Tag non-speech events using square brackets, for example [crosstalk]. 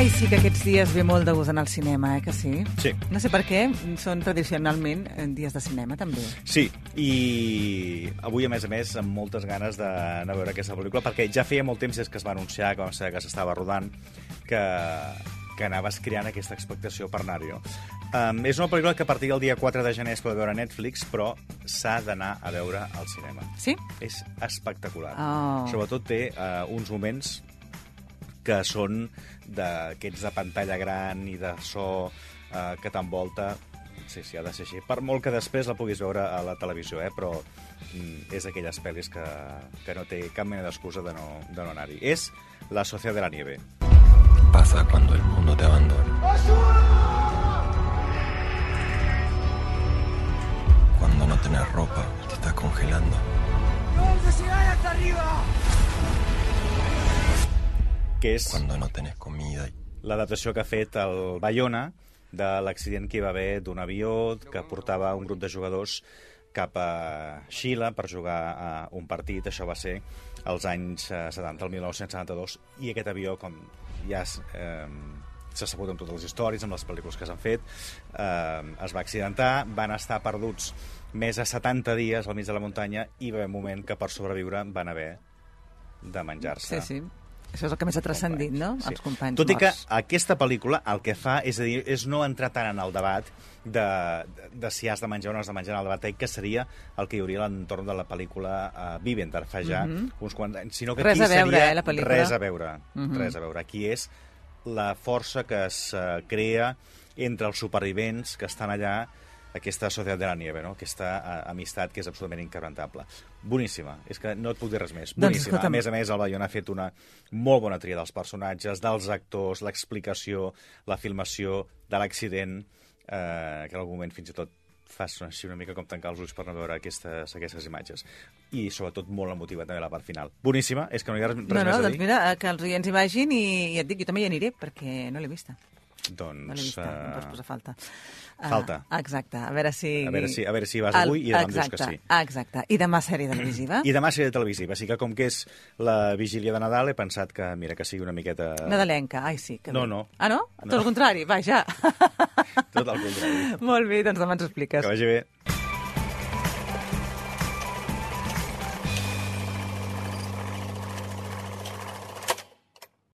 Ai, sí que aquests dies ve molt de gust anar al cinema, eh, que sí? Sí. No sé per què, són tradicionalment eh, dies de cinema, també. Sí, i avui, a més a més, amb moltes ganes d'anar a veure aquesta pel·lícula, perquè ja feia molt temps des que es va anunciar, que va ser que s'estava rodant, que, que anaves creant aquesta expectació per anar-hi. Um, és una pel·lícula que a partir del dia 4 de gener es pot veure a Netflix, però s'ha d'anar a veure al cinema. Sí? És espectacular. Oh. Sobretot té uh, uns moments que són d'aquests de pantalla gran i de so eh, que t'envolta sí, sí, ha de ser així. Per molt que després la puguis veure a la televisió, eh? però mm, és aquelles pel·lis que, que no té cap mena d'excusa de no, de no anar-hi. És La Sociedad de la Nieve. pasa cuando el mundo te abandona. Cuando no tenés ropa te estás congelando. Que és Cuando no tenés comida l'adaptació que ha fet el Bayona de l'accident que hi va haver d'un avió que portava un grup de jugadors cap a Xile per jugar a un partit. Això va ser als anys eh, 70, el 1972, i aquest avió, com ja es, eh, s'ha sabut amb totes les històries, amb les pel·lícules que s'han fet, eh, es va accidentar, van estar perduts més de 70 dies al mig de la muntanya i va haver un moment que per sobreviure van haver de menjar-se Sí, sí. Això és el que més ha transcendit, no? Sí. Els companys Tot i que morts. aquesta pel·lícula el que fa és, a dir, és no entrar tant en el debat de, de, de si has de menjar o no has de menjar en el debat, que seria el que hi hauria a l'entorn de la pel·lícula uh, Vivender fa ja uns quants anys. Sinó que. Res aquí a veure, seria eh, la pel·lícula. Res a veure, Mhm. res a veure. Aquí és la força que es uh, crea entre els supervivents que estan allà aquesta Societat de la Nieve, no? aquesta uh, amistat que és absolutament inquebrantable. Boníssima, és que no et puc dir res més. Doncs, Boníssima. escolta'm. a més a més, el Bayona ha fet una molt bona tria dels personatges, dels actors, l'explicació, la filmació de l'accident, eh, que en algun moment fins i tot fas així una mica com tancar els ulls per no veure aquestes, aquestes imatges. I sobretot molt emotiva també la part final. Boníssima, és que no hi ha res, res No, no, més a doncs dir. mira, eh, que els oients hi vagin i, i et dic, jo també hi aniré, perquè no l'he vista. Doncs, No l'he vista, em pots posar falta. Ah, falta. exacte, a veure si... A veure si- a veure si vas avui i demà em dius que exacte, sí. Exacte, i demà sèrie televisiva? I demà sèrie televisiva, així que com que és la vigília de Nadal he pensat que, mira, que sigui una miqueta... Nadalenca, ai sí. Que No, no. Ah, no? No. Tot el contrari, vaja. Tot el contrari. [laughs] Molt bé, doncs demà ens ho expliques. Que vagi bé.